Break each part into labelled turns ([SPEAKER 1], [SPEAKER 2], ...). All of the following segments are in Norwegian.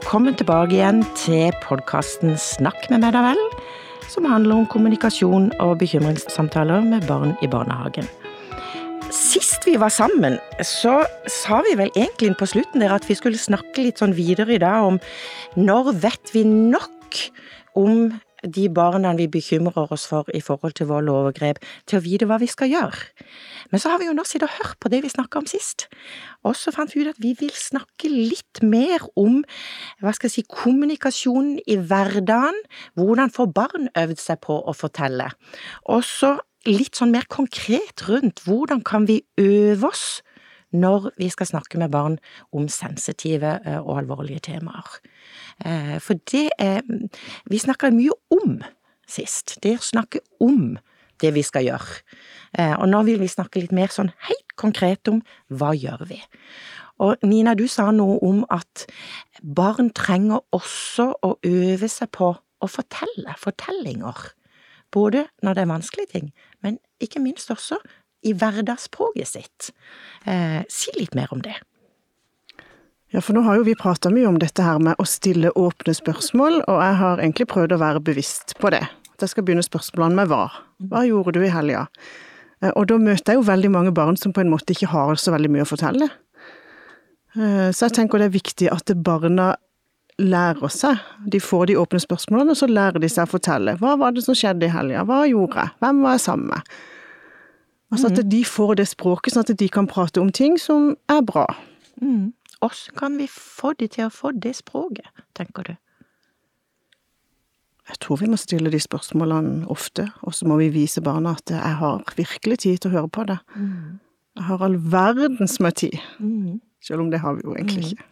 [SPEAKER 1] Velkommen tilbake igjen til podkasten Snakk med meg, da vel, som handler om kommunikasjon og bekymringssamtaler med barn i barnehagen. Sist vi var sammen, så sa vi vel egentlig på slutten der at vi skulle snakke litt sånn videre i dag om når vet vi nok om de barna vi bekymrer oss for i forhold til vold og overgrep, til å vite hva vi skal gjøre. Men så har vi jo nå sittet og hørt på det vi snakka om sist, og så fant vi ut at vi vil snakke litt mer om hva skal jeg si, kommunikasjonen i hverdagen, hvordan får barn øvd seg på å fortelle, og så litt sånn mer konkret rundt hvordan kan vi øve oss når vi skal snakke med barn om sensitive og alvorlige temaer. For det er Vi snakka mye om sist, det er å snakke om det vi skal gjøre. Og nå vil vi snakke litt mer sånn helt konkret om hva gjør vi. Og Nina, du sa noe om at barn trenger også å øve seg på å fortelle fortellinger. Både når det er vanskelige ting, men ikke minst også i hverdagsspråket sitt. Eh, si litt mer om det.
[SPEAKER 2] Ja, for nå har jo vi prata mye om dette her med å stille åpne spørsmål, og jeg har egentlig prøvd å være bevisst på det. At jeg skal begynne spørsmålene med hva. Hva gjorde du i helga? Og da møter jeg jo veldig mange barn som på en måte ikke har så veldig mye å fortelle. Så jeg tenker det er viktig at barna lærer seg. De får de åpne spørsmålene, og så lærer de seg å fortelle. Hva var det som skjedde i helga? Hva gjorde jeg? Hvem var jeg sammen med? Altså at de får det språket, sånn at de kan prate om ting som er bra.
[SPEAKER 1] Mm. Hvordan kan vi få de til å få det språket, tenker du?
[SPEAKER 2] Jeg tror vi må stille de spørsmålene ofte, og så må vi vise barna at jeg har virkelig tid til å høre på det.
[SPEAKER 1] Mm.
[SPEAKER 2] Jeg har all verdens med tid.
[SPEAKER 1] Mm.
[SPEAKER 2] Selv om det har vi jo egentlig ikke.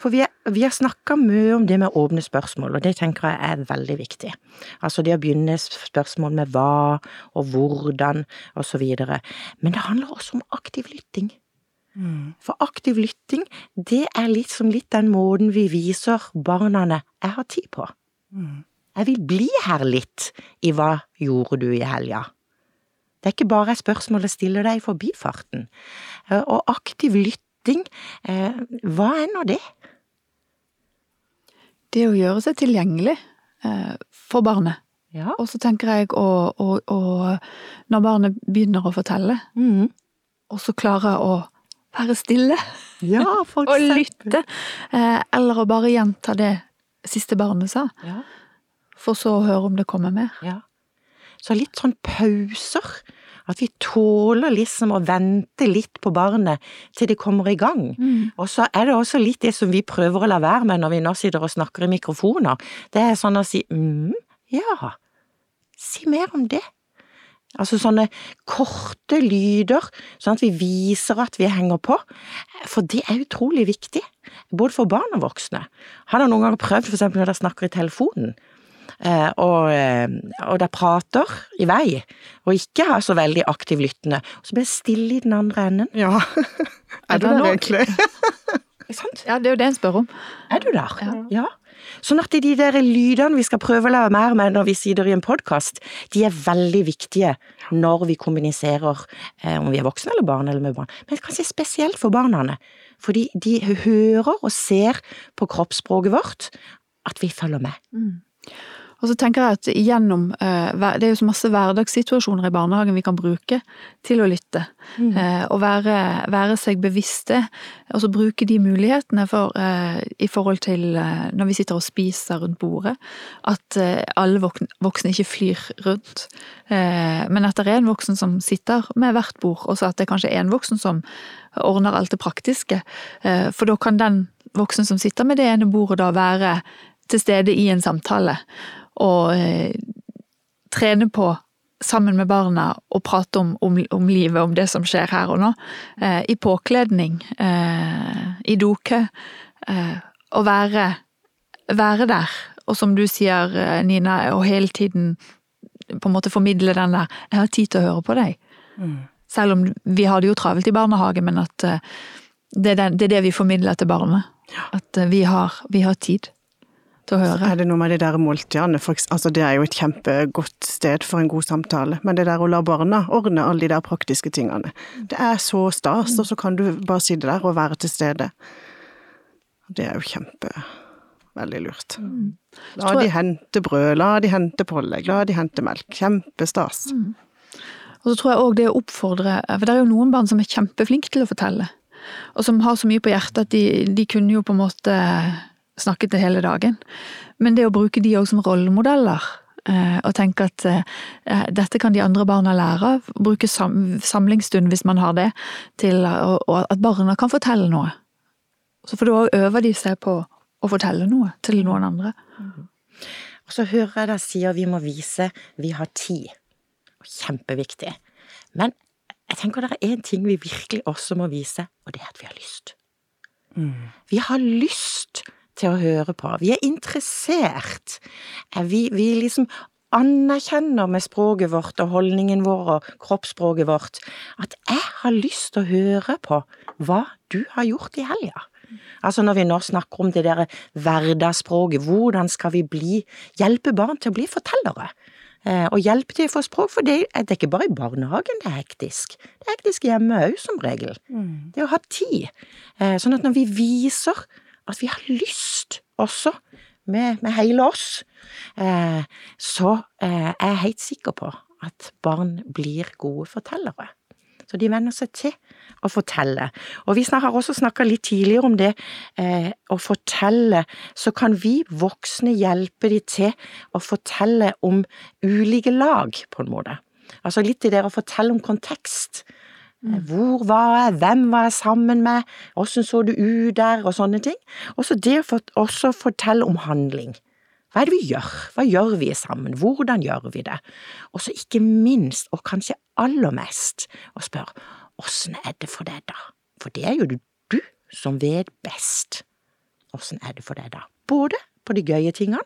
[SPEAKER 1] For vi, er, vi har snakka mye om det med åpne spørsmål, og det tenker jeg er veldig viktig. Altså det å begynne spørsmål med hva og hvordan og så videre. Men det handler også om aktiv lytting.
[SPEAKER 2] Mm.
[SPEAKER 1] For aktiv lytting, det er litt som litt den måten vi viser barna jeg har tid på.
[SPEAKER 2] Mm.
[SPEAKER 1] Jeg vil bli her litt i hva gjorde du i helga? Det er ikke bare et spørsmål jeg stiller deg i forbifarten. Og aktiv lytting, eh, hva er nå det?
[SPEAKER 3] Det å gjøre seg tilgjengelig eh, for barnet.
[SPEAKER 1] Ja.
[SPEAKER 3] Og så tenker jeg å, å, å Når barnet begynner å fortelle,
[SPEAKER 1] Mm.
[SPEAKER 3] og så klarer jeg å være stille
[SPEAKER 1] Ja, for
[SPEAKER 3] og lytte, eh, eller å bare gjenta det siste barnet sa,
[SPEAKER 1] Ja,
[SPEAKER 3] for så å høre om det kommer mer.
[SPEAKER 1] ja. Så litt sånn pauser. At vi tåler liksom å vente litt på barnet til det kommer i gang. Og så er det også litt det som vi prøver å la være med når vi nå sitter og snakker i mikrofoner. Det er sånn å si mm, ja, si mer om det. Altså sånne korte lyder, sånn at vi viser at vi henger på. For det er utrolig viktig, både for barn og voksne. Har dere noen gang prøvd for eksempel når dere snakker i telefonen, og, eh, og der prater i vei, og ikke har så veldig aktiv lyttende, og så blir det stille i den andre enden?
[SPEAKER 2] Ja. Er du
[SPEAKER 3] det
[SPEAKER 2] der egentlig?
[SPEAKER 1] Sant?
[SPEAKER 3] Ja, det er jo det en spør om.
[SPEAKER 1] Er du der? Ja. Sånn at de der lydene vi skal prøve å lære mer med når vi sitter i en podkast, de er veldig viktige når vi kommuniserer, eh, om vi er voksne eller barn eller med barn. Men kanskje spesielt for barna, fordi de hører og ser på kroppsspråket vårt at vi følger med.
[SPEAKER 3] Og så tenker jeg at gjennom eh, Det er jo så masse hverdagssituasjoner i barnehagen vi kan bruke til å lytte. Mm. og være, være seg bevisste, og så bruke de mulighetene for, eh, i forhold til eh, når vi sitter og spiser rundt bordet, at eh, alle voksne, ikke flyr rundt. Eh, men at det er en voksen som sitter med hvert bord, og så at det kanskje er en voksen som ordner alt det praktiske. Eh, for da kan den voksne som sitter med det ene bordet da være til stede i en samtale, og eh, trene på sammen med barna og prate om, om, om livet, om det som skjer her og nå. Eh, I påkledning, eh, i dokø. Eh, å være, være der. Og som du sier, eh, Nina, og hele tiden på en måte formidle den der 'jeg har tid til å høre på deg'. Selv om vi har det jo travelt i barnehage, men at det er, det, det vi formidler til barnet. At vi har, vi har tid til å høre.
[SPEAKER 2] Er det noe med de der måltidene? For, altså, det er jo et kjempegodt sted for en god samtale, men det der å la barna ordne alle de der praktiske tingene, det er så stas, og så kan du bare sitte der og være til stede. Det er jo kjempe veldig lurt.
[SPEAKER 3] Mm.
[SPEAKER 2] La de hente brød, la de hente pålegg, la de hente melk. Kjempestas.
[SPEAKER 3] Og så tror jeg òg det å oppfordre For det er jo noen barn som er kjempeflinke til å fortelle. Og som har så mye på hjertet at de, de kunne jo på en måte snakket det hele dagen. Men det å bruke de òg som rollemodeller, eh, og tenke at eh, dette kan de andre barna lære av. Bruke sam, samlingsstund hvis man har det, til å- og at barna kan fortelle noe. Så for da øver de seg på å fortelle noe til noen andre.
[SPEAKER 1] Og så hører jeg deg si at vi må vise vi har tid. Kjempeviktig. Men jeg tenker det er én ting vi virkelig også må vise, og det er at vi har lyst. Vi har lyst til å høre på. Vi er interessert. Vi, vi liksom anerkjenner med språket vårt og holdningen vår og kroppsspråket vårt at jeg har lyst til å høre på hva du har gjort i helga. Altså når vi nå snakker om det der hverdagsspråket, hvordan skal vi bli, hjelpe barn til å bli fortellere? Eh, og hjelpe til å få språk, for det, er ikke bare i barnehagen det er hektisk. Det er hektisk hjemme òg, som regel. Det å ha tid. Eh, sånn at når vi viser at vi har lyst også, med, med hele oss, eh, så eh, er jeg helt sikker på at barn blir gode fortellere. Så de venner seg til å fortelle. Og vi har også snakka litt tidligere om det eh, å fortelle, så kan vi voksne hjelpe de til å fortelle om ulike lag, på en måte. Altså litt i det å fortelle om kontekst. Eh, Hvor var jeg, hvem var jeg sammen med, åssen så du ut der, og sånne ting. Og så det å for, også fortelle om handling. Hva er det vi gjør? Hva gjør vi sammen? Hvordan gjør vi det? Og så ikke minst, og kanskje aller mest, å spørre åssen er det for deg da? For det er jo du, du som vet best. Åssen er det for deg da? Både på de gøye tingene,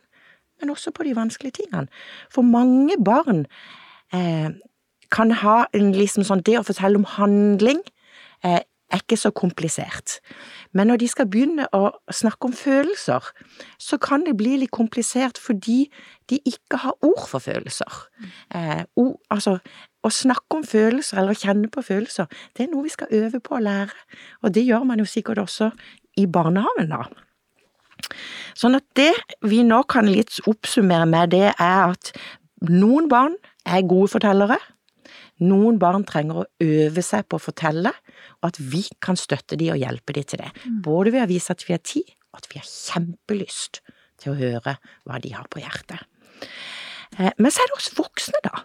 [SPEAKER 1] men også på de vanskelige tingene. For mange barn eh, kan ha en liksom sånn Det å fortelle om handling eh, er ikke så komplisert. Men når de skal begynne å snakke om følelser, så kan det bli litt komplisert fordi de ikke har ord for følelser. Eh, ord, altså, å snakke om følelser eller å kjenne på følelser, det er noe vi skal øve på å lære. Og det gjør man jo sikkert også i barnehagen, da. Sånn at det vi nå kan litt oppsummere med, det er at noen barn er gode fortellere. Noen barn trenger å øve seg på å fortelle, og at vi kan støtte de og hjelpe de til det. Både ved å vise at vi har tid, og at vi har kjempelyst til å høre hva de har på hjertet. Eh, Men så er det oss voksne, da.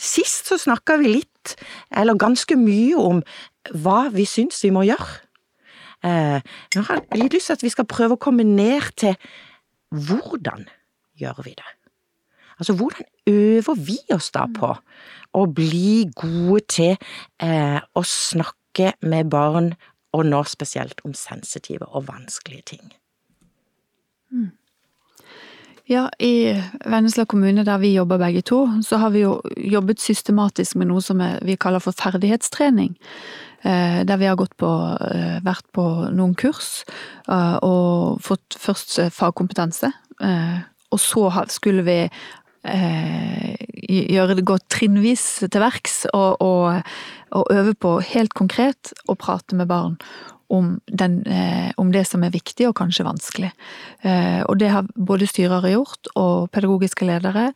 [SPEAKER 1] Sist så snakka vi litt, eller ganske mye, om hva vi syns vi må gjøre. Eh, Nå har jeg litt lyst til at vi skal prøve å komme ned til hvordan gjør vi det? Altså, hvordan øver vi oss da på å bli gode til eh, å snakke med barn, og nå spesielt om sensitive og vanskelige ting?
[SPEAKER 3] Ja, i Vennesla kommune der vi jobber begge to, så har vi jo jobbet systematisk med noe som vi kaller for ferdighetstrening. Eh, Der vi har gått på, eh, vært på noen kurs eh, og fått først fagkompetanse. Og så skulle vi gjøre det gå trinnvis til verks og, og, og øve på helt konkret å prate med barn om, den, eh, om det som er viktig og kanskje vanskelig. Eh, og det har både styrere gjort, og pedagogiske ledere,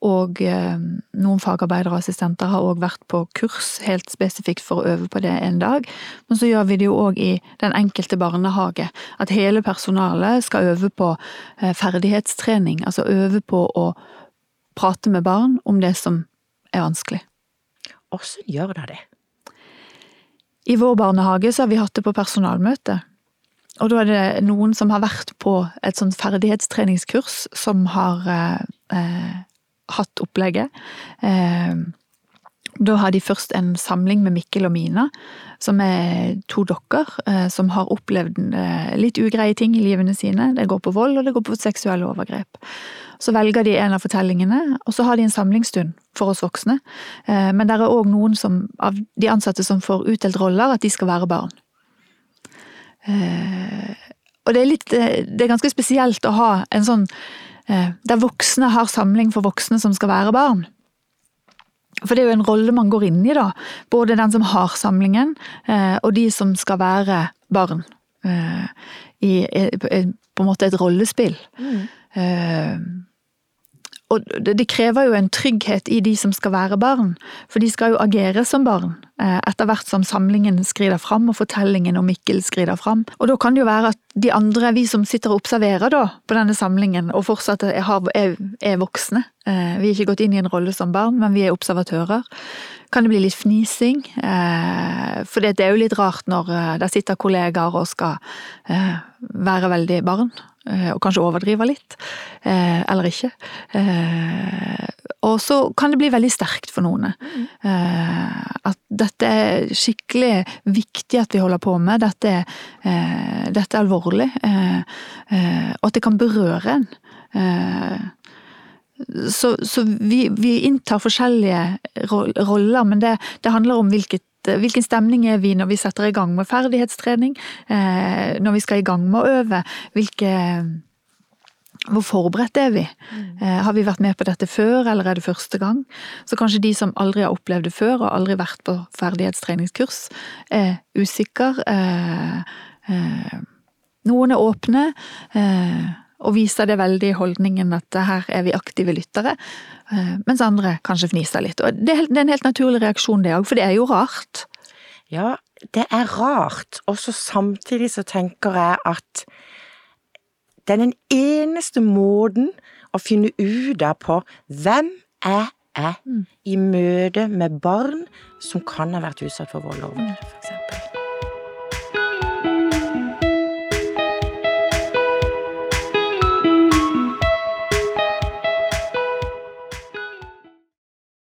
[SPEAKER 3] og eh, noen fagarbeidere og assistenter har òg vært på kurs helt spesifikt for å øve på det en dag. Men så gjør vi det jo òg i den enkelte barnehage. At hele personalet skal øve på eh, ferdighetstrening. Altså øve på å prate med barn om det som er vanskelig.
[SPEAKER 1] Åssen gjør dere det?
[SPEAKER 3] I vår barnehage så har vi hatt det på personalmøte. Og da er det noen som har vært på et sånt ferdighetstreningskurs, som har eh, eh, hatt opplegget. Eh, da har de først en samling med Mikkel og Mina, som er to dokker eh, som har opplevd eh, litt ugreie ting i livene sine. Det går på vold, og det går på seksuelle overgrep. Så velger de en av fortellingene, og så har de en samlingsstund for oss voksne. Eh, Men det er òg noen som, av de ansatte som får utdelt roller, at de skal være barn. Og det er, litt, det er ganske spesielt å ha en sånn der voksne har samling for voksne som skal være barn. For det er jo en rolle man går inn i, da. Både den som har samlingen, eh, og de som skal være barn. i, i, på en måte et rollespill. Mm. Og det krever jo en trygghet i de som skal være barn, for de skal jo agere som barn etter hvert som samlingen skrider fram og fortellingen om Mikkel skrider fram. Og da kan det jo være at de andre, vi som sitter og observerer da på denne samlingen og fortsatt er, er voksne, vi er ikke gått inn i en rolle som barn, men vi er observatører, kan det bli litt fnising. For det er jo litt rart når der sitter kollegaer og skal være veldig barn. Og kanskje overdrive litt, eller ikke. Og så kan det bli veldig sterkt for noen. At dette er skikkelig viktig at vi holder på med. Dette, dette er alvorlig. Og at det kan berøre en. Så, så vi, vi, inntar forskjellige roller, men det, det handler om hvilket Hvilken stemning er vi når vi setter i gang med ferdighetstrening? Når vi skal i gang med å øve? Hvilke hvor forberedt er vi? Mm. Har vi vært med på dette før, eller er det første gang? Så kanskje de som aldri har opplevd det før, og aldri vært på ferdighetstreningskurs, er usikre. Noen er åpne og viser det veldig i holdningen at her er vi aktive lyttere, mens andre kanskje fniser litt. Og det er en helt naturlig reaksjon det òg, for det er jo rart.
[SPEAKER 1] Ja, det er rart, og så samtidig så tenker jeg at det er den eneste måten å finne ut av på hvem er jeg er i møte med barn som kan ha vært utsatt for vold og overgrep, f.eks.